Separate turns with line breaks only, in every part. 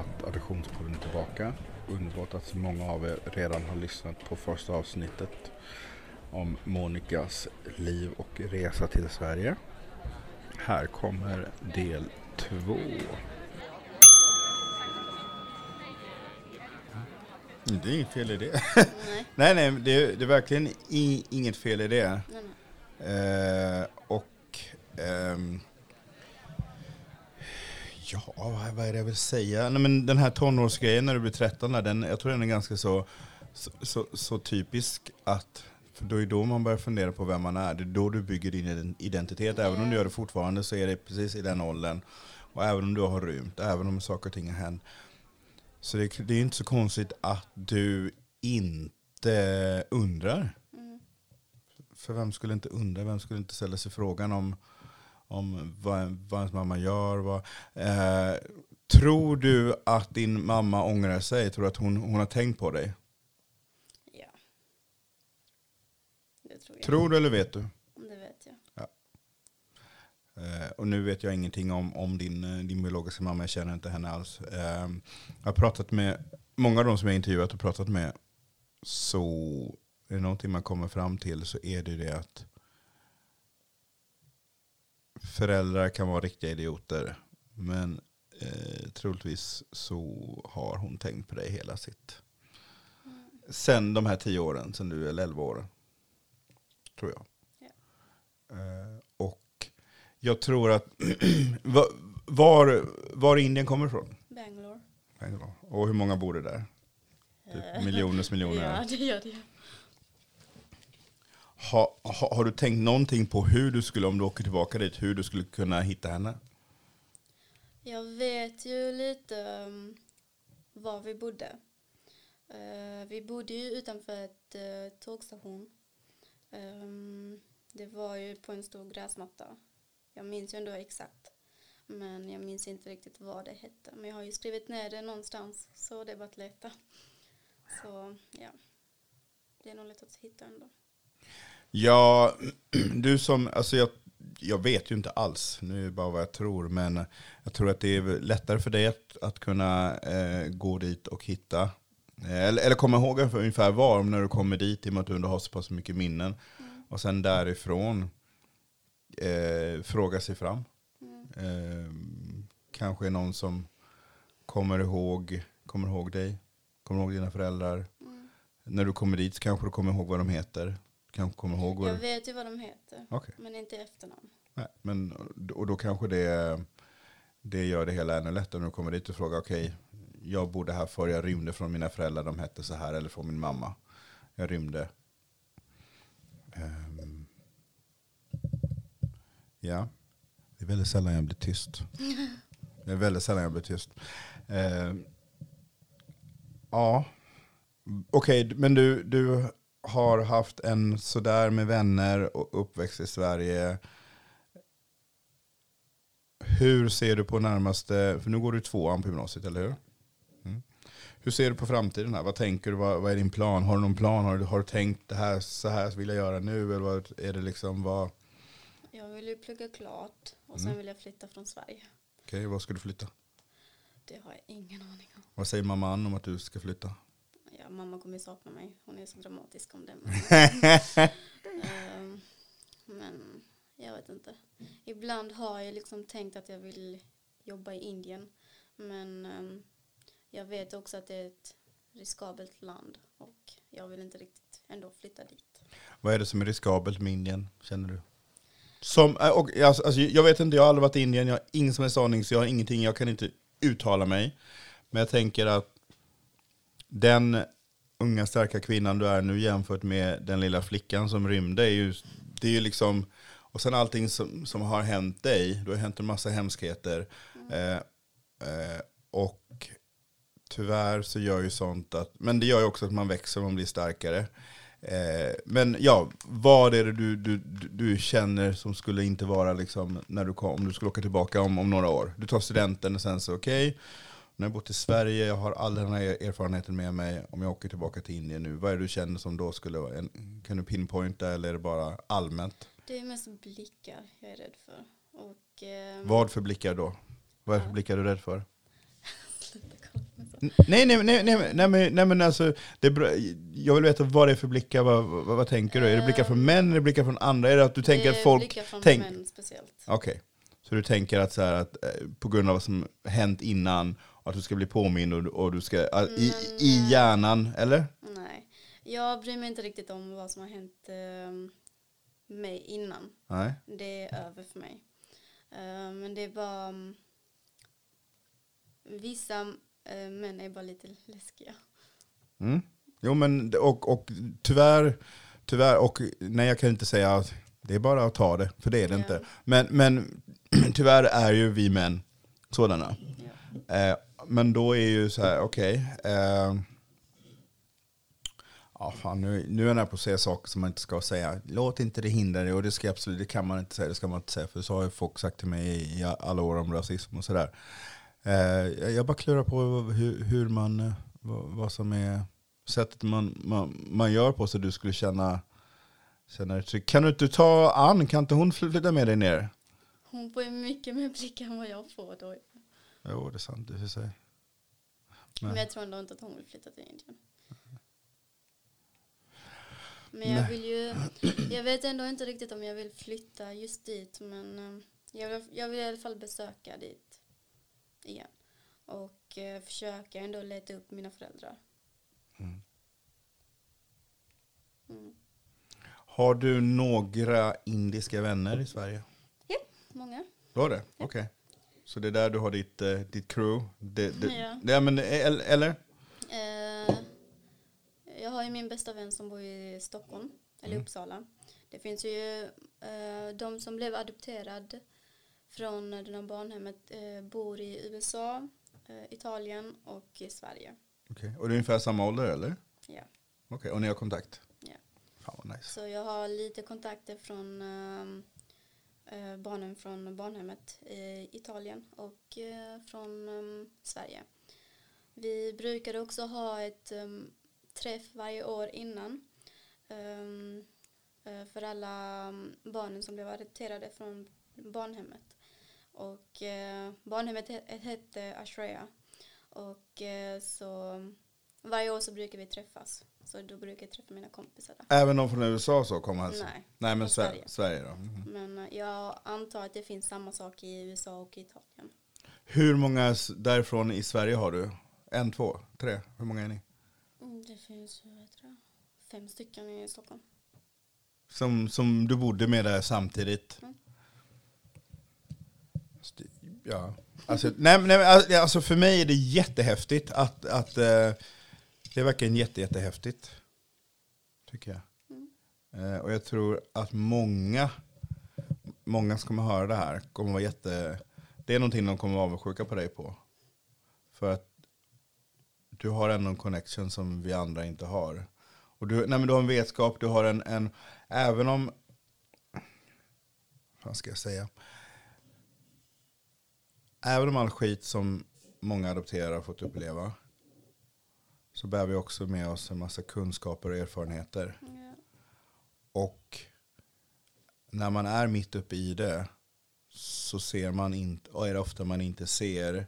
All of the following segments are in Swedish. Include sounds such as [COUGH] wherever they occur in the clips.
Att Adoptionspodden är tillbaka. Underbart att så många av er redan har lyssnat på första avsnittet om Monikas liv och resa till Sverige. Här kommer del två.
Det är inget fel i det.
Nej. [LAUGHS]
nej, nej, det är, det är verkligen i, inget fel i det.
nej, nej.
Eh, och ehm, ja, vad, är det jag vill säga? Nej, men den här tonårsgrejen när du blir 13, där, den, jag tror den är ganska så, så, så, så typisk att för då är då man börjar fundera på vem man är. Det är då du bygger din identitet. Även om du gör det fortfarande så är det precis i den åldern. Och även om du har rymt, även om saker och ting har hänt. Så det, det är inte så konstigt att du inte undrar.
Mm.
För vem skulle inte undra, vem skulle inte ställa sig frågan om, om vad, vad ens mamma gör? Vad, eh, tror du att din mamma ångrar sig? Tror du att hon, hon har tänkt på dig?
Ja. Det tror jag.
Tror du eller vet du?
Det vet jag.
Eh, och nu vet jag ingenting om, om din, eh, din biologiska mamma, jag känner inte henne alls. Eh, jag har pratat med många av de som jag intervjuat och pratat med, så är det någonting man kommer fram till så är det det att föräldrar kan vara riktiga idioter. Men eh, troligtvis så har hon tänkt på dig hela sitt. Sen de här tio åren, sen du är 11 år. Tror jag. Eh, och jag tror att [CLEARS THROAT] va- var, var Indien kommer ifrån.
Bangalore.
Bangalore. Och hur många bor det där? Typ miljoners [LAUGHS] miljoner.
Ja, det gör det.
Ha, ha, har du tänkt någonting på hur du skulle, om du åker tillbaka dit, hur du skulle kunna hitta henne?
Jag vet ju lite um, var vi bodde. Uh, vi bodde ju utanför ett uh, tågstation. Um, det var ju på en stor gräsmatta. Jag minns ju ändå exakt. Men jag minns inte riktigt vad det hette. Men jag har ju skrivit ner det någonstans. Så det är bara att leta. Så ja. Det är nog lätt att hitta ändå.
Ja, [CLEARS THROAT] du som, alltså jag, jag vet ju inte alls, nu är det bara vad jag tror, men jag tror att det är lättare för dig att, att kunna eh, gå dit och hitta, eh, eller, eller komma ihåg ungefär var när du kommer dit, i och med att du har så pass mycket minnen. Och sen därifrån eh, fråga sig fram. Eh, kanske är någon som kommer ihåg, kommer ihåg dig, kommer ihåg dina föräldrar. När du kommer dit så kanske du kommer ihåg vad de heter. Kanske kommer ihåg
Jag vet ju vad de heter.
Okej.
Men inte efternamn.
Nej, men, och då kanske det, det gör det hela ännu lättare när du kommer dit och frågar okej, jag bodde här förr, jag rymde från mina föräldrar, de hette så här, eller från min mamma. Jag rymde. Ehm, ja, det är väldigt sällan jag blir tyst. [LAUGHS] Det är väldigt sällan jag blir tyst. Ehm, ja, okej, men du, du har haft en sådär med vänner och uppväxt i Sverige. Hur ser du på närmaste, för nu går du tvåan på gymnasiet, eller hur? Mm. Hur ser du på framtiden här? Vad tänker du? Vad, vad är din plan? Har du någon plan? Har du, har du tänkt det här, så här vill jag göra nu? Eller vad är det liksom, vad,
Jag vill ju plugga klart och sen
Mm.
vill jag flytta från Sverige.
okej, vad ska du flytta?
Det har jag ingen aning om.
Vad säger mamma Ann om att du ska flytta?
Ja, mamma kommer sakna mig. Hon är så dramatisk om det. Men, [LAUGHS] Ehm, men jag vet inte. Ibland har jag liksom tänkt att jag vill jobba i Indien. Men ehm, jag vet också att det är ett riskabelt land. Och jag vill inte riktigt ändå flytta dit.
Vad är det som är riskabelt med Indien, känner du? Som, äh, och, alltså, alltså, jag vet inte, jag har aldrig varit i Indien, jag har ingen som helst aning, så jag har ingenting, jag kan inte uttala mig. Men jag tänker att den unga starka kvinnan du är nu jämfört med den lilla flickan som rymde är ju, det är ju liksom, och sen allting som, som har hänt dig, det har hänt en massa hemskheter. Eh, eh, och tyvärr så gör ju sånt att, men det gör ju också att man växer och man blir starkare. Eh, men ja, vad är det du, du, du- känner som skulle inte vara liksom när du kom, om du skulle åka tillbaka om, om några år? Du tar studenten och sen så okej, okay, har jag bott i Sverige, jag har all den här erfarenheten med mig. Om jag åker tillbaka till Indien nu, vad är det du känner som då skulle vara, en, kan du pinpointa eller är det bara allmänt?
Det är mest blickar jag är rädd för. Och, ehm,
Vad för blickar då? Vad är för
Ja.
blickar du rädd för? [LAUGHS] Nej, nej, nej, nej, nej, men, nej men alltså, det är bra. jag vill veta vad det är för blickar, vad, vad, vad tänker du? Är det blickar från män, är det blickar från andra? Är det att du tänker att folk...
blickar från
tänk-
män speciellt.
Okej, så du tänker att, så här, att eh, på grund av vad som hänt innan, att du ska bli påmind och, och du ska, eh, i, i hjärnan, eller?
Nej, jag bryr mig inte riktigt om vad som har hänt eh, mig innan.
Nej.
Det är över för mig. Eh, men det är bara... mm, vissa eh, män är bara lite läskiga.
Mm. Jo men, och, och tyvärr, tyvärr, och nej jag kan inte säga att det är bara att ta det, för det är det
Ja.
inte. Men, men [CLEARS THROAT] tyvärr är ju vi män sådana.
Ja.
Eh, men då är ju så här, okej. eh, ja, fan, nu, nu är jag på att säga saker som man inte ska säga. Låt inte det hindra dig, och det, ska absolut, det kan man inte säga, det ska man inte säga. För så har ju folk sagt till mig i alla år om rasism och sådär. Eh, jag bara klurar på hur, hur man, eh, vad, vad som är sättet man, man, man gör på så du skulle känna, känna dig trygg. Kan du inte ta Ann, kan inte hon flytta med dig ner?
Hon får ju mycket mer blickar än vad jag får då.
Jo, det är sant. Är så. Nej.
Men jag tror ändå inte att hon vill flytta till Indien. Men jag vill ju, jag vet ändå inte riktigt om jag vill flytta just dit men eh, jag vill, jag vill i alla fall besöka dit igen. Och eh, försöka ändå leta upp mina föräldrar.
Mm.
Mm.
Har du några indiska vänner i Sverige?
Många.
Du har det? Okej. Så det är där du har ditt, eh, ditt crew? Det, det,
Ja.
det, men, eh, el- eller?
Eh, jag har ju min bästa vän som bor i Stockholm, eller
Mm.
Uppsala. Det finns ju eh, de som blev adopterad från det här barnhemmet eh, bor i USA, eh, Italien och i Sverige.
Okej. Och det är ungefär samma ålder eller?
Ja.
Okej, och ni har kontakt?
Ja.
Fan vad nice.
Så jag har lite kontakter från ehm, eh, Eh, barnen från barnhemmet i Italien och eh, från ehm, Sverige. Vi brukade också ha ett ehm, träff varje år innan ehm, eh, för alla barnen som blev adopterade från barnhemmet. Och barnhemmet hette Ashreya. Och så varje år så brukar vi träffas. Så då brukar jag träffa mina kompisar där.
Även de från USA så kommer alltså?
Nej,
Nej men Sverige.
Sverige.
Sverige då. Mhm.
men eh, jag antar att det finns samma sak i USA och Italien.
Hur många därifrån i Sverige har du? En, två, tre? Hur många är ni?
Mm, det finns fem stycken i Stockholm.
Som, som du bodde med där samtidigt?
Mm.
Ja. Alltså, [LAUGHS] nej, nej, alltså- alltså för mig är det jättehäftigt att, att eh, det är verkligen jätte, jättehäftigt. Tycker jag.
Mm.
Eh, och jag tror att många, många som kommer höra det här kommer vara jätte, det är någonting de kommer vara avundsjuka på dig på. För att du har ändå en connection som vi andra inte har. Och du, nej du har en vetskap, du har en, en även om, vad ska jag säga? Även om all skit som många adopterare har fått uppleva så bär vi också med oss en massa kunskaper och erfarenheter.
Ja.
Och när man är mitt uppe i det så ser man inte, och är det ofta man inte ser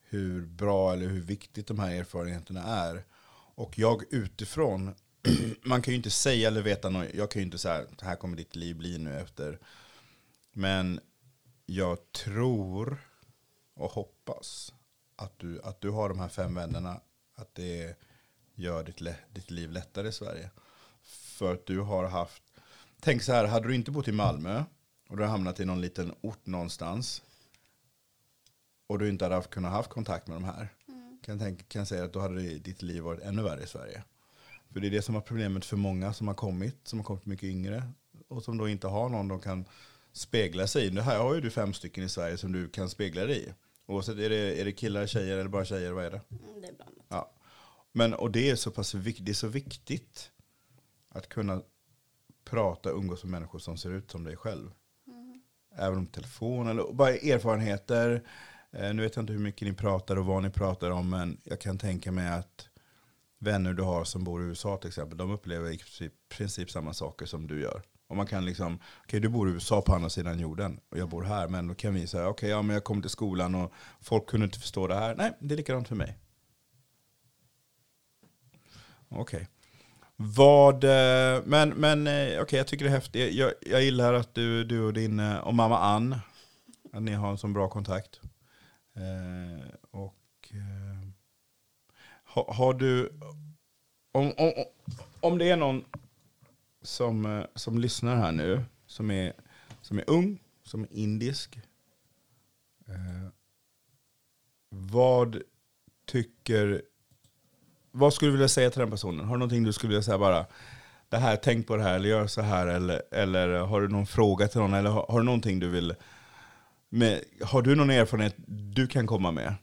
hur bra eller hur viktigt de här erfarenheterna är. Och jag utifrån, [CLEARS THROAT] man kan ju inte säga eller veta något, jag kan ju inte säga det här kommer ditt liv bli nu efter. Men jag tror och hoppas att du, att du har de här fem vännerna, att det gör ditt, ditt liv lättare i Sverige. För att du har haft, tänk så här, hade du inte bott i Malmö och du har hamnat i någon liten ort någonstans och du inte hade haft, kunnat haft kontakt med de här,
Mm.
kan, tänka, kan säga att då hade ditt liv varit ännu värre i Sverige. För det är det som är problemet för många som har kommit, som har kommit mycket yngre och som då inte har någon de kan spegla sig i. Det här har ju du fem stycken i Sverige som du kan spegla dig i. Oavsett, är det, är det killar, tjejer eller bara tjejer, vad är det?
Mm, Det är blandat.
Ja. Men, och det är så pass viktigt, det är så viktigt att kunna prata och umgås med människor som ser ut som dig själv.
Mm.
Även om telefon eller bara erfarenheter. Eh, nu vet jag inte hur mycket ni pratar och vad ni pratar om, men jag kan tänka mig att vänner du har som bor i USA till exempel, de upplever i princip, princip samma saker som du gör. Och man kan liksom, okej du bor i USA på andra sidan jorden och jag bor här, men då kan vi säga, okej ja men jag kom till skolan och folk kunde inte förstå det här. Nej, det är likadant för mig. Okej. Vad, eh, men, men eh, okej, okay, jag tycker det är häftigt. Jag, jag gillar att du, du och din, eh, och mamma Ann, att ni har en sån bra kontakt. Eh, och eh, har, har du, om, om, om det är någon som, eh, som lyssnar här nu, som är, som är ung, som är indisk, eh, vad tycker vad skulle du vilja säga till den personen? Har du någonting du skulle vilja säga bara, det här, tänk på det här, eller gör så här, eller, eller har du någon fråga till någon, eller har, har du någonting du vill, med, har du någon erfarenhet du kan komma med?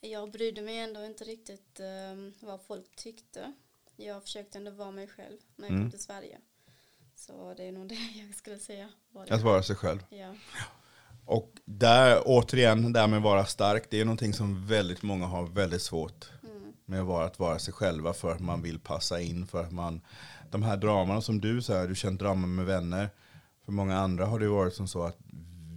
Jag brydde mig ändå inte riktigt um, vad folk tyckte. Jag försökte ändå vara mig själv när jag
Mm.
kom till Sverige. Så det är nog det [LAUGHS] jag skulle säga.
Att vara sig själv.
Ja.
Och där, återigen, det här med att vara stark, det är någonting som väldigt många har väldigt svårt
Mm.
med att vara, att vara sig själva för att man vill passa in, för att man, de här dramarna som du säger, du känt drama med vänner, för många andra har det varit som så att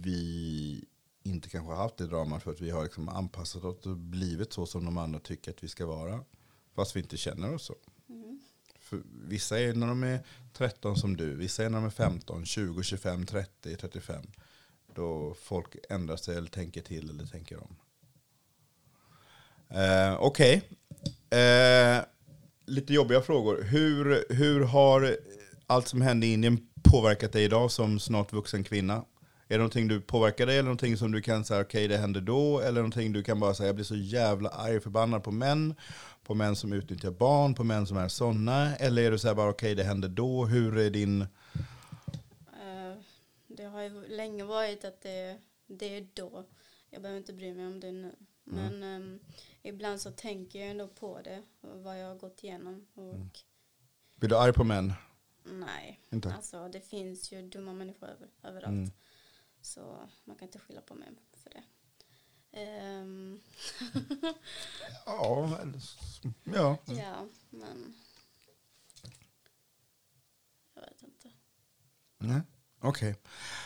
vi inte kanske har haft det dramat för att vi har liksom anpassat oss och blivit så som de andra tycker att vi ska vara, fast vi inte känner oss så. För vissa är när de är 13 som du, vissa är när de är 15, 20, 25, 30, 35. Då folk ändrar sig eller tänker till eller tänker om. Eh, Okej. Eh, lite jobbiga frågor. Hur, hur har allt som hände i Indien påverkat dig idag som snart vuxen kvinna? Är det någonting du påverkar dig eller någonting som du kan säga okej det hände då? Eller någonting du kan bara säga jag blir så jävla arg och förbannad på män? På män som utnyttjar barn, på män som är sådana? Eller är du så här bara okej det hände då? Hur är din...
Eh, det har ju länge varit att det, det är då. Jag behöver inte bry mig om det nu. Men ehm, ibland så tänker jag ändå på det. Vad jag har gått igenom. Och
Blir du arg på män?
nej.
Inte?
Alltså det finns ju dumma människor över, överallt.
Mm.
Så man kan inte skylla på mig för det. Ehm,
Ja, ja.
Ja, men jag vet inte.
Nej, Okej.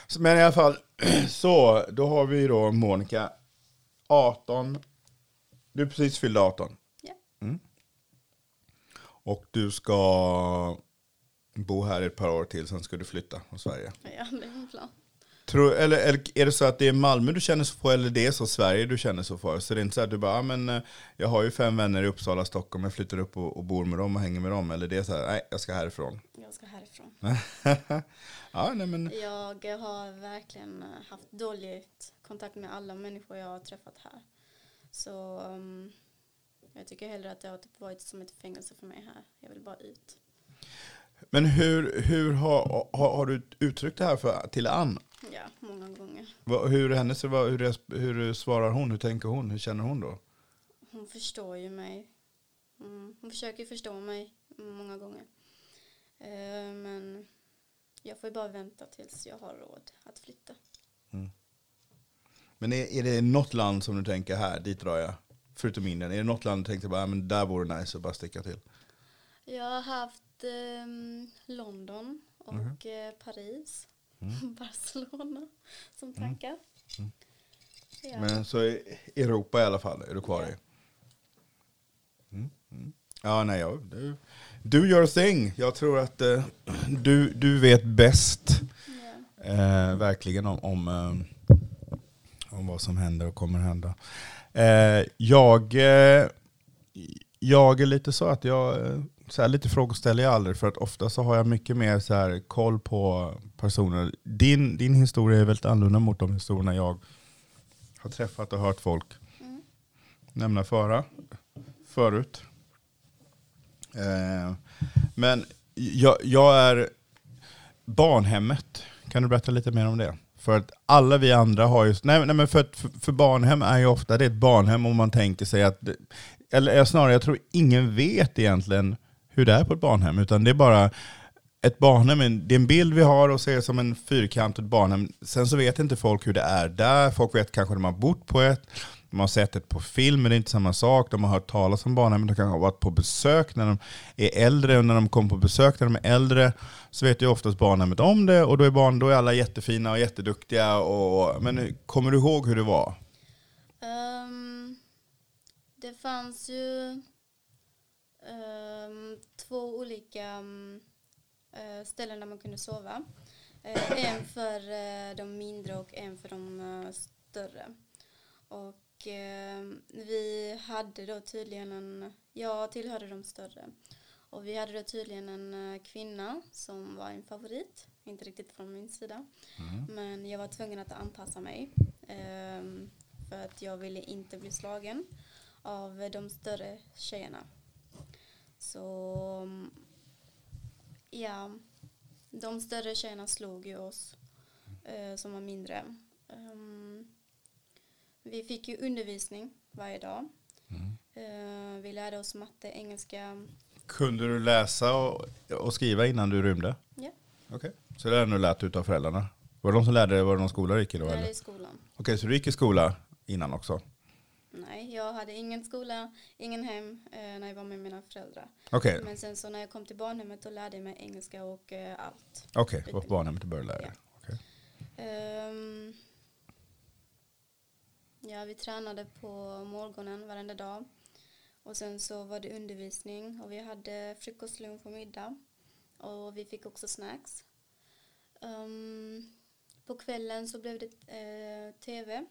Så- Men i alla fall, [CLEARS THROAT] så då har vi då Monica, 18. Du är precis fylld 18.
Ja.
Mm. Och du ska bo här ett par år till, sen ska du flytta från Sverige.
Ja, det är en plan.
Tror, eller, eller är det så att det är Malmö du känner så för, eller det är så Sverige du känner så för? Så det är inte så att du bara, ah, men eh, jag har ju fem vänner i Uppsala, Stockholm, jag flyttar upp och, och bor med dem och hänger med dem. Eller det är så här, nej, jag ska härifrån.
Jag ska härifrån. [LAUGHS]
ja, nej men,
Jag har verkligen eh, haft dåligt kontakt med alla människor jag har träffat här. Så um, jag tycker hellre att det har typ varit som ett fängelse för mig här. Jag vill bara ut.
men hur, hur har, har, har du uttryckt det här för, till Ann?
Ja, många gånger.
Vad- Hur, hennes, vad- hur, hur svarar hon? Hur tänker hon? Hur känner hon då?
Hon förstår ju mig. Mm, hon försöker förstå mig många gånger. Eh, men jag får ju bara vänta tills jag har råd att flytta.
Men är, är det något land som du tänker här, dit drar jag? Förutom Indien, är det något land du tänkte bara, men där vore det nice att bara sticka till?
Jag har haft ehm, London och
Mhm.
eh, Paris.
Mm. [LAUGHS]
Barcelona som tankar. Ja.
Men så Europa i alla fall är du kvar i?
Ja.
Mm. Mm. Ja, nej, ja, du, do your thing. Jag tror att eh, du, du vet bäst.
Ja.
Eh, verkligen om, om, eh, om vad som händer och kommer hända. Eh, jag, eh, jag är lite så att jag, eh, så här, lite frågor ställer jag aldrig för att ofta så har jag mycket mer så här, koll på personer. Din, din historia är väldigt annorlunda mot de historierna jag har träffat och hört folk
Mm.
nämna föra, förut. Eh, men jag, jag är barnhemmet. Kan du berätta lite mer om det? För att alla vi andra har ju, nej, nej men för, att- för, för barnhem är ju ofta det är ett barnhem om man tänker sig att, eller snarare jag tror ingen vet egentligen hur det är på ett barnhem, utan det är bara ett barnhem, det är en bild vi har och ser som en fyrkantigt barnhem. Sen så vet inte folk hur det är där, folk vet kanske att de har bott på ett, de har sett det på film, men det är inte samma sak. De har hört talas om barnhem, de kanske har varit på besök när de är äldre, och när de kommer på besök när de är äldre, så vet ju oftast barnhemmet om det, och då är, barn, då är alla jättefina och jätteduktiga. Och, men kommer du ihåg hur det var?
Um, det fanns ju ehm, två olika mm, eh, ställen där man kunde sova. Eh, en för eh, de mindre och en för de eh, större. Och ehm, vi hade då tydligen en, jag tillhörde de större. Och vi hade då tydligen en kvinna som var en favorit, inte riktigt från min sida. Men jag var tvungen att anpassa mig. ehm, för att jag ville inte bli slagen av de större tjejerna. Så mm, ja, de större tjejerna slog ju oss eh, som var mindre. Ehm, vi fick ju undervisning varje dag. Eh, vi lärde oss matte, engelska.
Kunde du läsa och, och skriva innan du rymde?
Ja,
Okej. Så det är du lärt ut av föräldrarna? Var det de som lärde dig? Var det någon skola du gick i då? eller?
i skolan.
Okej, så du gick i skola innan också?
Nej, jag hade ingen skola, ingen hem eh, när jag var med mina föräldrar.
Okej,
Men sen så när jag kom till barnhemmet då lärde jag mig engelska och eh, allt.
okej. Det var på barnhemmet du började lära dig? Okej.
Ehm, ja, vi tränade på morgonen varenda dag. Och sen så var det undervisning och vi hade frukost, lunch och middag. Och vi fick också snacks. Ehm, på kvällen så blev det eh, tv.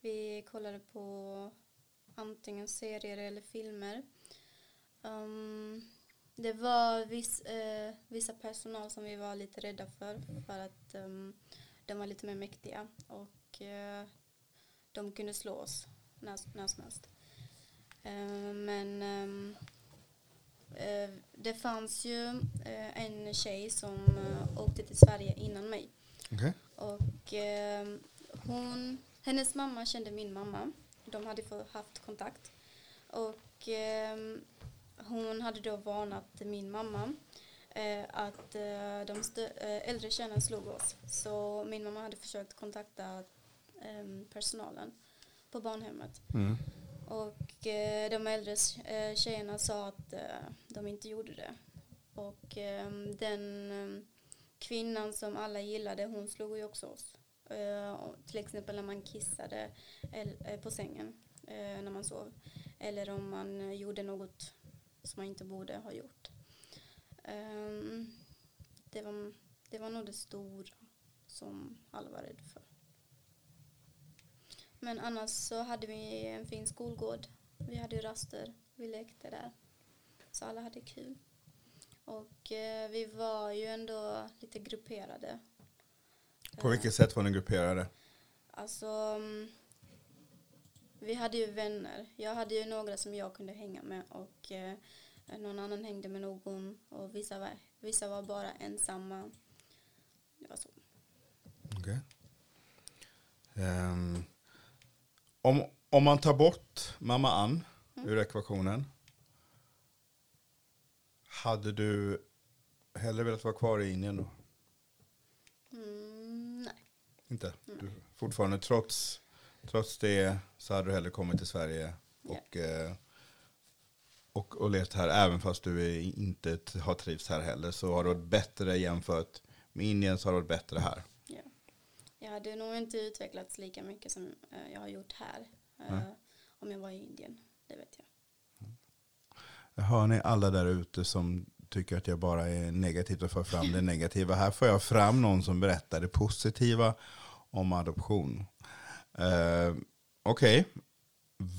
Vi kollade på antingen serier eller filmer. Ehm, det var viss, eh, vissa personal som vi var lite rädda för. För att ehm, de var lite mer mäktiga. Och eh, de kunde slå oss när, när som helst. Eh, men ehm, eh, det fanns ju eh, en tjej som eh, åkte till Sverige innan mig.
Okej.
Och hon, hennes mamma kände min mamma. De hade haft kontakt. Och eh, hon hade då varnat min mamma eh, att eh, de eh, äldre tjejerna slog oss. Så min mamma hade försökt kontakta eh, personalen på barnhemmet.
Mm.
Och eh, de äldre eh, tjejerna sa att de inte gjorde det. Och eh, den eh, kvinnan som alla gillade, hon slog ju också oss. Eh, till exempel när man kissade eh, på sängen eh, när man sov. Eller om man eh, gjorde något som man inte borde ha gjort. Ehm, det, var, det var nog det stora som alla var rädda för. Men annars så hade vi en fin skolgård. Vi hade raster, vi lekte där. Så alla hade kul. Och eh, vi var ju ändå lite grupperade.
På vilket sätt var ni grupperade?
Alltså, mm, vi hade ju vänner. Jag hade ju några som jag kunde hänga med och eh, någon annan hängde med någon och vissa var, vissa var bara ensamma. Det var så.
Okej. Ehm, om, om man tar bort mamma Ann ur ekvationen. Hade du hellre velat vara kvar i Indien då?
Mm.
Inte? Du, fortfarande trots, trots det så hade du hellre kommit till Sverige och, eh, och, och levt här. Även fast du inte har trivts här heller så har det varit bättre jämfört med Indien så har det varit bättre här.
Ja. Jag hade nog inte utvecklats lika mycket som eh, jag har gjort här.
Nej.
om jag var i Indien, det vet jag.
Hör ni alla där ute som tycker att jag bara är negativt och för fram det negativa. Här får jag fram någon som berättar det positiva om adoption. Eh, Okej,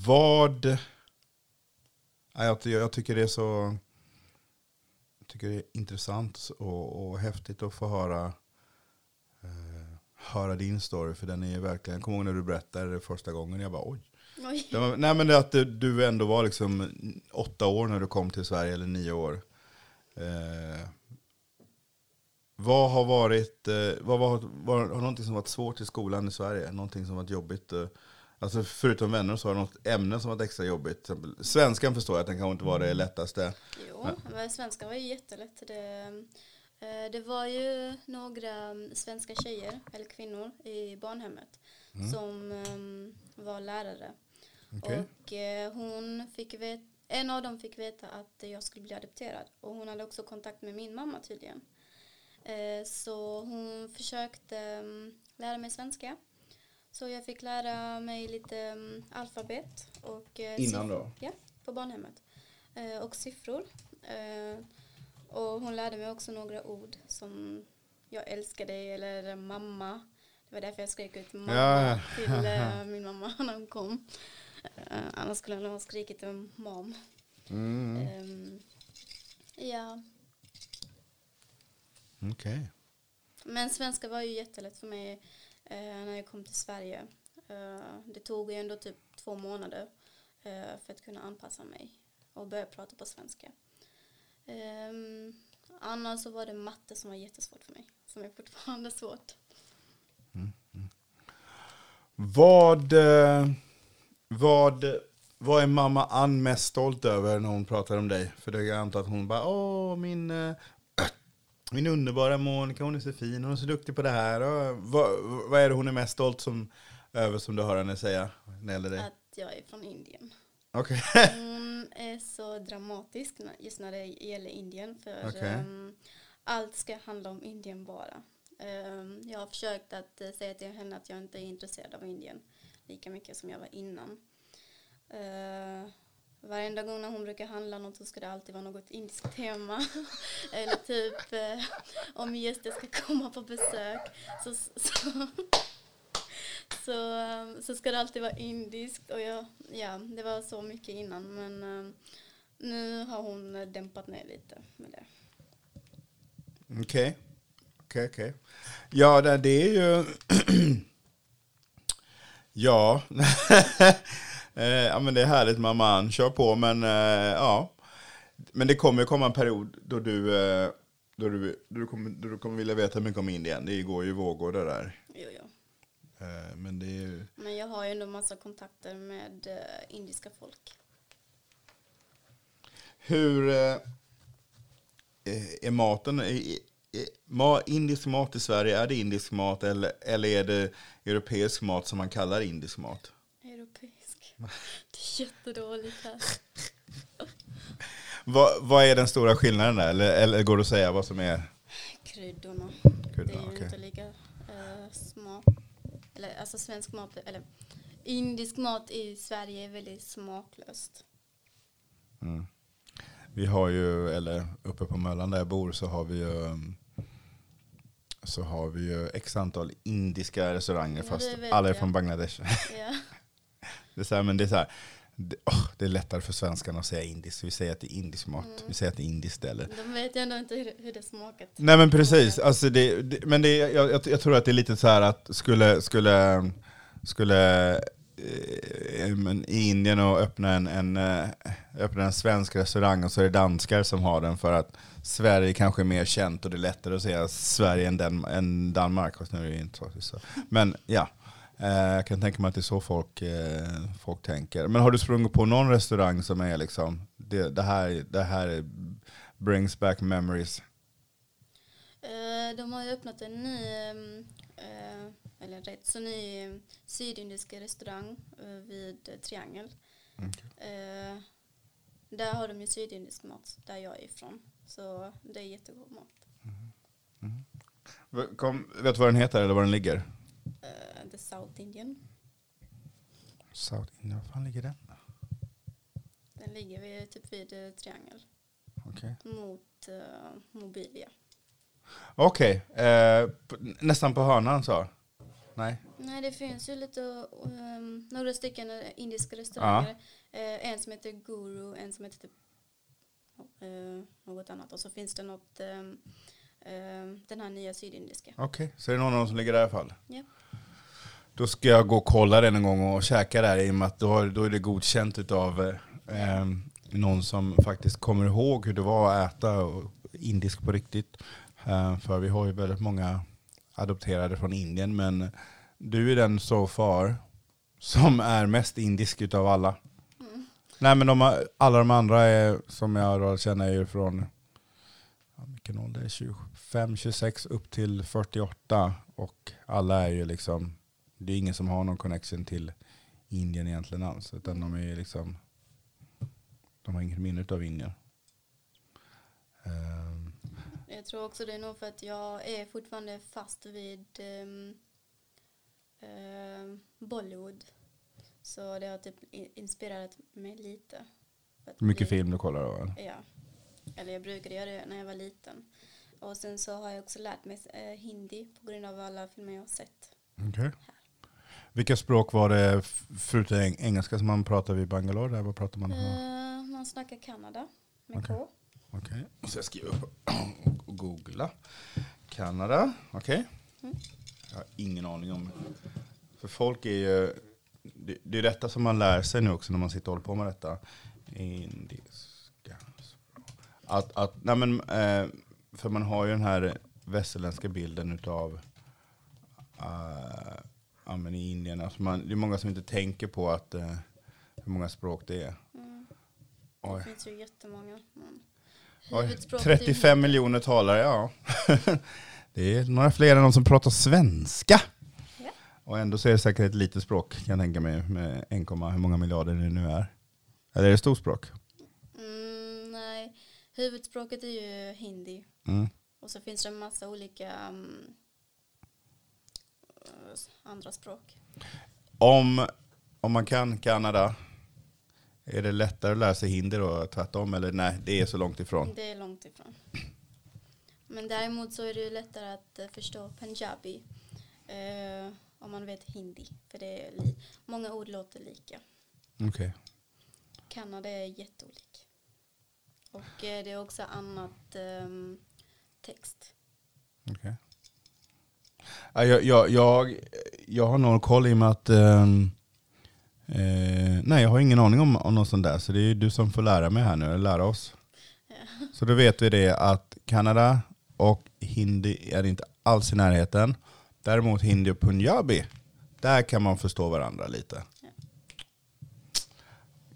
vad... Ja, Jag, jag tycker det är så tycker det är intressant och, och häftigt att få höra, eh, höra din story. För den är ju verkligen, jag kommer ihåg när du berättade det första gången. Jag bara oj.
Oj.
Var, nej men det att du, du ändå var liksom åtta år när du kom till Sverige, eller nio år. Eh, vad har varit, eh, vad var, var, har någonting som varit svårt i skolan i Sverige? Någonting som varit jobbigt? Eh, alltså förutom vänner så har det något ämne som varit extra jobbigt. Exempel, svenskan förstår jag att den kanske inte var det lättaste.
Jo, men svenska var ju jättelätt. Det, eh, det var ju några mm, svenska tjejer, eller kvinnor, i barnhemmet som mm, var lärare.
Okej.
Och eh, hon fick vet, en av dem fick veta att jag skulle bli adopterad. Och hon hade också kontakt med min mamma tydligen. Eh, så hon försökte mm, lära mig svenska. Så jag fick lära mig lite mm, alfabet. Och, eh,
Innan då?
Ja, på barnhemmet. eh, och siffror. Och hon lärde mig också några ord som jag älskar dig eller mamma. Det var därför jag skrek ut mamma
Ja.
till [LAUGHS] min mamma när hon kom. Eh, annars skulle hon ha skrikit um, mom.
Mm.
Ehm, ja,
Okej.
men svenska var ju jättelätt för mig eh, när jag kom till Sverige. Eh, det tog ju ändå typ två månader eh, för att kunna anpassa mig och börja prata på svenska. Um, annars så var det matte som var jättesvårt för mig, som är fortfarande svårt.
Vad, eh, vad, vad är mamma Ann mest stolt över när hon pratar om dig? För det jag antar att hon bara, åh min, eh, [CLEARS THROAT] min underbara Monica, hon är så fin, hon är så duktig på det här. Och, vad, vad är det hon är mest stolt som, över som du hör henne säga när dig?
Att jag är från Indien.
Okej. [LAUGHS]
Hon är så dramatisk just när det gäller Indien. För
Okej.
ehm, allt ska handla om Indien bara. Ehm, jag har försökt att eh, säga till henne att jag inte är intresserad av Indien lika mycket som jag var innan. Uh, varenda gång när hon brukar handla något så ska det alltid vara något indiskt tema. [LAUGHS] Eller typ eh, om gäster ska komma på besök så, [LAUGHS] så, så, eh, så ska det alltid vara indiskt. Och jag, ja, det var så mycket innan men eh, nu har hon dämpat ner lite med det.
Okej. Okej, okej. Ja, det, det är ju... [CLEARS THROAT] [CLEARS THROAT] ja. [LAUGHS] Eh, ja, men det är härligt mamma Ann. Kör på, men eh, ja. Men det kommer komma en period då du, eh, då du, då du, kommer, då du kommer vilja veta mycket om Indien. Det går ju vågor det där.
Jo.
Eh, men det är ju...
Men jag har ju ändå massa kontakter med indiska folk.
Hur är maten, indisk mat i Sverige, är det indisk mat eller, eller är det europeisk mat som man kallar indisk mat?
Europeisk. Det är jättedåligt här. [LAUGHS]
Vad, vad är den stora skillnaden där? Eller, eller går det att säga vad som är?
Kryddorna.
Kryddorna,
det är ju
okej.
inte lika uh, smak. Eller alltså svensk mat, eller indisk mat i Sverige är väldigt smaklöst.
Mm. Vi har ju, eller uppe på Möllan där jag bor så har vi ju um, så har vi ju x antal indiska restauranger
Ja,
fast alla är
jag.
från Bangladesh. [LAUGHS]
Ja.
Det är, så här, men det, är så här, det, åh, det är lättare för svenskarna att säga indiskt. Vi säger att det är indisk mat.
Mm.
Vi säger att det är indiskt eller
De vet ju ändå inte hur, hur det smakat.
Nej men precis, alltså det, det, men det, jag, jag, jag tror att det är lite så här att skulle, skulle, skulle Eh, eh, i Indien och öppna en, en, eh, öppna en svensk restaurang och så är det danskar som har den för att Sverige kanske är mer känt och det är lättare att säga Sverige än, Dan än Danmark. Och nu är det inte så. så. Men ja, eh, jag kan tänka mig att det är så folk, eh, folk tänker. Men har du sprungit på någon restaurang som är liksom, det, det, här, det här brings back memories?
Eh, de har ju öppnat en ny, eh, eller rätt så ny eh, sydindisk restaurang eh, vid eh, Triangel. Eh, där har de ju sydindisk mat, där jag är ifrån. Så det är jättegod mat.
Kom, vet du vad den heter eller var den ligger?
Eh, the South Indian.
South Indian, var fan ligger den?
Den ligger vid, typ vid eh, Triangel
Okej,
mot eh, Mobilia.
Okej, eh, p- nästan på hörnan så. Nej.
Nej, det finns ju lite, ehm, några stycken indiska restauranger. Eh, en som heter Guru, en som heter typ eh, något annat. Och så finns det något, ehm, ehm, den här nya sydindiska.
Okej, så är det någon av dem som ligger där i alla fall?
Ja.
Då ska jag gå och kolla den en gång och käka där i och med att då, då är det godkänt av eh, eh, någon som faktiskt kommer ihåg hur det var att äta indisk på riktigt. För vi har ju väldigt många adopterade från Indien men du är den so far som är mest indisk utav alla.
Mm.
Nej men de, alla de andra är, som jag då känner är ju från vilken ålder? 25, 26 upp till 48 och alla är ju liksom det är ingen som har någon connection till Indien egentligen alls. Utan de är ju liksom de har inget minne av Indien. Ehm,
Jag tror också det är nog för att jag är fortfarande fast vid ehm, ehm, Bollywood. Så det har typ i- inspirerat mig lite.
Mycket
bli-
film du kollar då?
Ja. Eller jag brukade göra det när jag var liten. Och sen så har jag också lärt mig eh, hindi på grund av alla filmer jag har sett.
Okej. Vilka språk var det förutom eng- engelska som man pratar vid Bangalore? Där, vad pratar man?
Eh, man snackar Kanada med
Okej.
K.
Okej, så jag skriver upp och googla. Kanada, okej.
Mm.
Jag har ingen aning om. För folk är ju, det, det är detta som man lär sig nu också när man sitter och håller på med detta. Indiska. Att, att, nej men, eh, för man har ju den här västerländska bilden utav uh, ja, men i Indien. Alltså man, det är många som inte tänker på att, eh, hur många språk det är.
Mm.
Oj.
Det finns ju jättemånga. Men
35
hindi.
miljoner talare, ja. [LAUGHS] det är några fler än de som pratar svenska.
Ja.
Och ändå så är det säkert ett litet språk, kan jag tänka mig, med 1, hur många miljarder det nu är. Eller är det stort språk?
Mm, nej, huvudspråket är ju hindi.
Mm.
Och så finns det en massa olika eh, andra språk.
Om, om man kan Kanada, är det lättare att lära sig hindi då, tvärtom? Eller nej, det är så långt ifrån.
Det är långt ifrån. Men däremot så är det lättare att eh, förstå punjabi eh, om man vet hindi. För det är många ord låter lika.
Okej.
Kanada är jätteolik. Och eh, det är också annat ehm, text.
okej. Ja, Jag, jag, jag, jag har någon koll i och med att ehm, eh, nej, jag har ingen aning om, om något sånt där. Så det är du som får lära mig här nu, eller lära oss. Så då vet vi det att Kanada och hindi är inte alls i närheten. Däremot hindi och punjabi, där kan man förstå varandra lite.
Ja.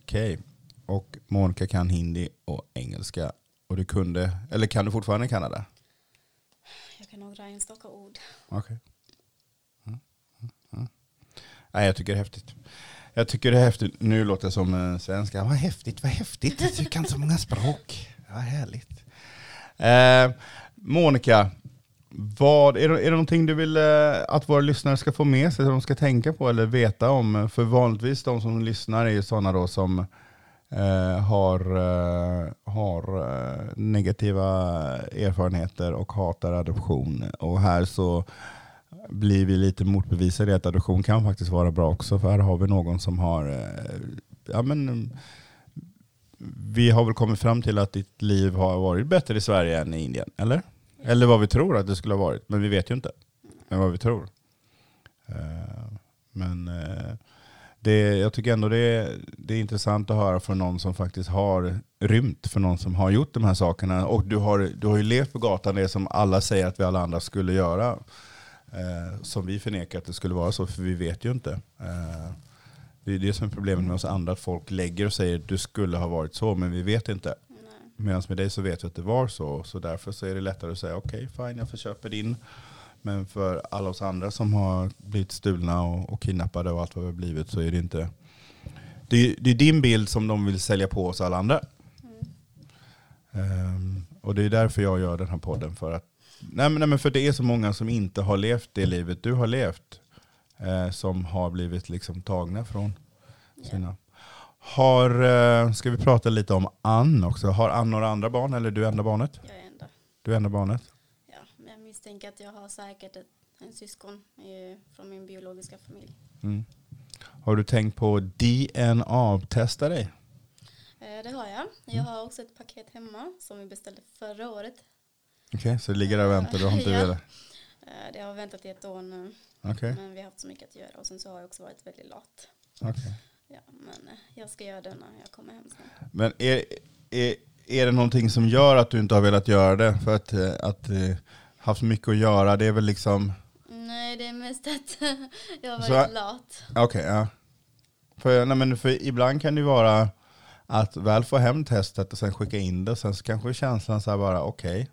Okej, och Monica kan hindi och engelska. Och du kunde, eller kan du fortfarande Kanada?
Jag kan några enstaka ord.
Okej. Mm, mm, mm. Nej, jag tycker det är häftigt. Jag tycker det är häftigt. Nu låter jag som en svenska. Vad häftigt, vad häftigt. Du kan så många språk. Vad härligt. Eh, Monica, vad, är, det, är det någonting du vill eh, att våra lyssnare ska få med sig, som de ska tänka på eller veta om? För vanligtvis de som lyssnar är ju sådana då som eh, har, eh, har negativa erfarenheter och hatar adoption. Och här så blir vi lite motbevisade i att adoption kan faktiskt vara bra också. För här har vi någon som har, eh, ja men, vi har väl kommit fram till att ditt liv har varit bättre i Sverige än i Indien, eller? Eller vad vi tror att det skulle ha varit, men vi vet ju inte. Men vad vi tror. Eh, men eh, det, jag tycker ändå det är, det är intressant att höra från någon som faktiskt har rymt, för någon som har gjort de här sakerna. Och du har, du har ju levt på gatan, det som alla säger att vi alla andra skulle göra. Eh, som vi förnekar att det skulle vara så, för vi vet ju inte. Eh, det är det som är problemet med oss andra, att folk lägger och säger att du skulle ha varit så, men vi vet inte. Medan med dig så vet vi att det var så, så därför så är det lättare att säga okej, fine, jag förköper din. Men för alla oss andra som har blivit stulna och, och kidnappade och allt vad vi har blivit så är det inte... Det är, det är din bild som de vill sälja på oss alla andra.
Mm.
Ehm, och det är därför jag gör den här podden. För att, nej, men, nej, men för det är så många som inte har levt det livet du har levt. Eh, som har blivit liksom tagna från
Ja.
sina... Har, eh, ska vi prata lite om Ann också? Har Ann några andra barn eller är du enda barnet?
Jag är enda.
Du är enda barnet?
Ja, men jag misstänker att jag har säkert ett, en syskon eh, från min biologiska familj.
Mm. Har du tänkt på DNA-testa dig?
Eh, det har jag. Jag har också ett paket hemma som vi beställde förra året.
Okej, så det ligger där och väntar. Du har inte
Ja.
velat?
Eh, det har väntat i ett år nu.
Okej,
Men vi har haft så mycket att göra och sen så har jag också varit väldigt lat.
okej.
Ja, men eh, jag ska göra det när jag kommer hem sen.
Men är, är, är det någonting som gör att du inte har velat göra det? För att, att eh, haft mycket att göra, det är väl liksom...
Nej, det är mest att [LAUGHS] jag har
Så-
varit lat.
Okej, ja. För, nej, men för ibland kan det ju vara att väl få hem testet och sen skicka in det sen så kanske känslan så här bara okej.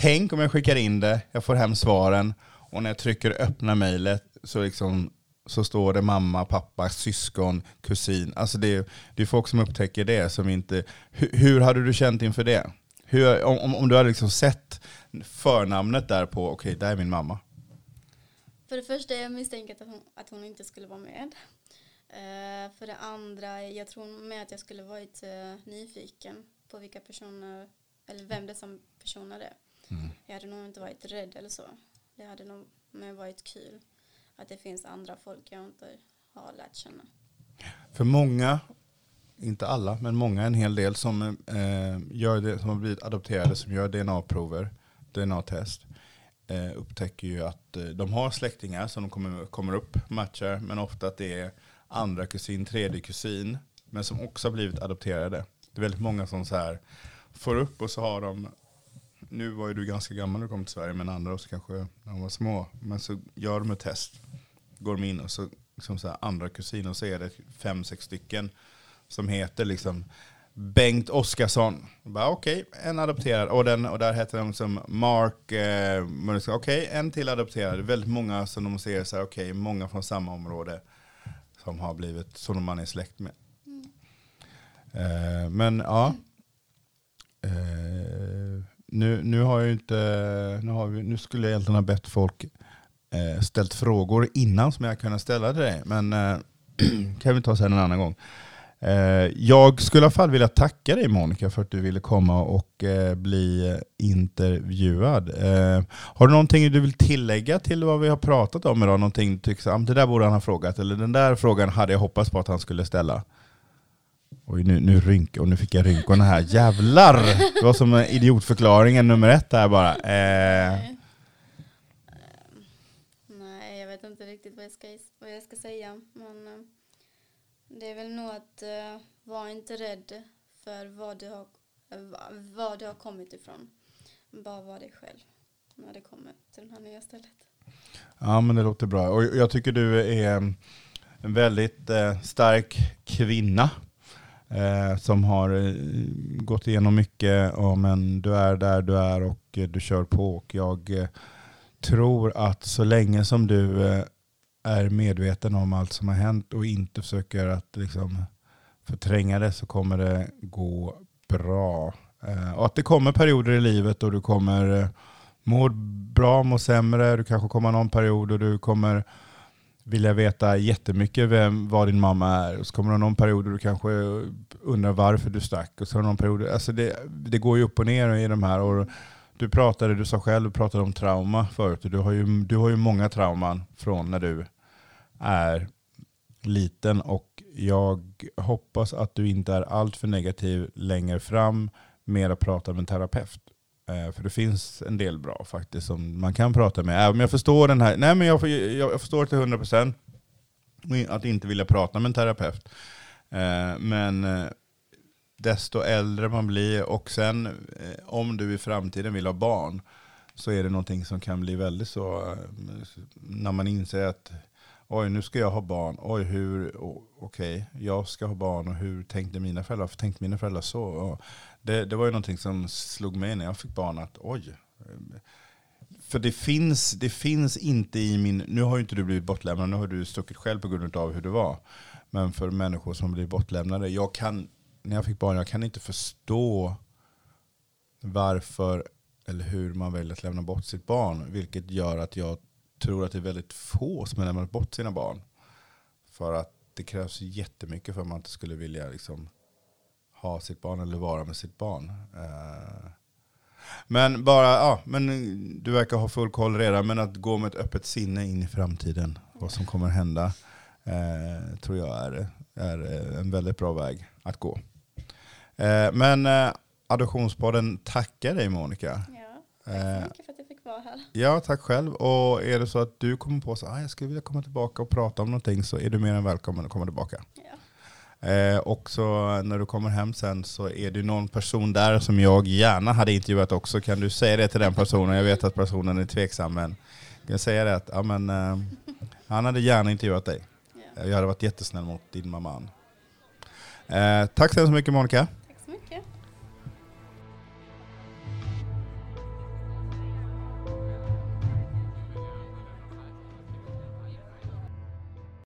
Tänk om jag skickar in det, jag får hem svaren och när jag trycker öppna mejlet så, liksom, så står det mamma, pappa, syskon, kusin. Alltså det, är- det är folk som upptäcker det som inte... Hur, hur hade du känt inför det? Hur, om, om- du hade liksom sett förnamnet där på, okej, där är min mamma.
För det första jag misstänker att hon, att hon inte skulle vara med. Uh, för det andra, jag tror med att jag skulle varit uh, nyfiken på vilka personer, eller vem det som personer är.
Mm.
Jag hade nog inte varit rädd eller så. Det hade nog mer varit kul att det finns andra folk jag inte har lärt känna.
För många, inte alla, men många, en hel del som, eh, gör det, som har blivit adopterade, som gör DNA-prover, DNA-test, eh, upptäcker ju att eh, de har släktingar som de kommer, kommer upp, matchar, men ofta att det är andra kusin, tredje kusin, men som också har blivit adopterade. Det är väldigt många som så här får upp och så har de, nu var ju du ganska gammal när du kom till Sverige, men andra också kanske när de var små, men så gör de ett test, går de in och så, liksom så här, andra kusiner och så är det fem, sex stycken som heter liksom Bengt Oskarsson. Okej, en adopterad. Och, den, och där heter de som Mark, eh, okej, en till adopterad. Väldigt många som de ser så här, okej, många från samma område som har blivit, som man är släkt med. Eh, men ja. Eh, nu, nu har jag inte, nu, har vi, nu skulle jag egentligen ha bett folk eh, ställt frågor innan som jag kunde ställa till dig. Men eh, [CLEARS THROAT] kan vi ta sen en annan gång. Eh, jag skulle i alla fall vilja tacka dig Monica för att du ville komma och eh, bli intervjuad. Eh, har du någonting du vill tillägga till vad vi har pratat om idag? Någonting du tycker, att ah, det där borde han ha frågat, eller den där frågan hade jag hoppats på att han skulle ställa. Oj, nu, nu, rynk, och nu fick jag rynkorna här. Jävlar! Det var som idiotförklaringen nummer ett där bara. Eh,
Nej. Jag vet inte riktigt vad jag ska, vad jag ska säga. Men eh, det är väl nog att uh, vara inte rädd för vad du, har, eh, va- vad du har kommit ifrån. Bara vara dig själv när det kommer till det här nya stället.
Ja, men det låter bra. Och jag tycker du är en väldigt eh, stark kvinna eh, som har eh, gått igenom mycket. Ja, men du är där du är och eh, du kör på. Och jag eh, tror att så länge som du eh, är medveten om allt som har hänt och inte försöker att liksom, förtränga det så kommer det gå bra. Eh, och att det kommer perioder i livet och du kommer eh, må bra, må sämre. Du kanske kommer någon period och du kommer vilja veta jättemycket vem, vad din mamma är. Och så kommer det någon period då du kanske undrar varför du stack. Och så har någon period, alltså det, det går ju upp och ner i de här. Och du pratade, du sa själv, du pratade om trauma förut. Du har ju, du har ju många trauman från när du är liten. Och jag hoppas att du inte är alltför negativ längre fram med att prata med en terapeut. Eh, för det finns en del bra faktiskt som man kan prata med. Även om jag förstår den här, nej men jag, jag, jag förstår till 100% att inte vilja prata med en terapeut. Eh, men eh, desto äldre man blir och sen om du i framtiden vill ha barn så är det någonting som kan bli väldigt så, när man inser att oj nu ska jag ha barn, oj hur, okej okej jag ska ha barn och hur tänkte mina föräldrar, för tänkte mina föräldrar så? Och det, det var ju någonting som slog mig när jag fick barn att oj. För det finns, det finns inte i min, nu har ju inte du blivit bortlämnad, nu har du stuckit själv på grund av hur det var. Men för människor som blir bortlämnade, jag kan, när jag fick barn, jag kan inte förstå varför eller hur man väljer att lämna bort sitt barn. Vilket gör att jag tror att det är väldigt få som har lämnat bort sina barn. För att det krävs jättemycket för att man inte skulle vilja liksom, ha sitt barn eller vara med sitt barn. Eh, Men bara, ja, men du verkar ha full koll redan, men att gå med ett öppet sinne in i framtiden, vad som kommer hända, eh, tror jag är, är eh, en väldigt bra väg att gå. Eh, men eh, Adoptionspodden tackar dig Monica.
Ja, tack så mycket för att jag fick vara här.
Ja, tack själv. Och är det så att du kommer på att ah, jag skulle vilja komma tillbaka och prata om någonting så är du mer än välkommen att komma tillbaka.
Ja.
Eh, och så när du kommer hem sen så är det någon person där som jag gärna hade intervjuat också. Kan du säga det till den personen? Jag vet att personen är tveksam men kan jag säga det att ja, men, eh, han hade gärna intervjuat dig.
Ja.
Jag hade varit jättesnäll mot din mamma. Eh, tack så hemskt mycket Monica.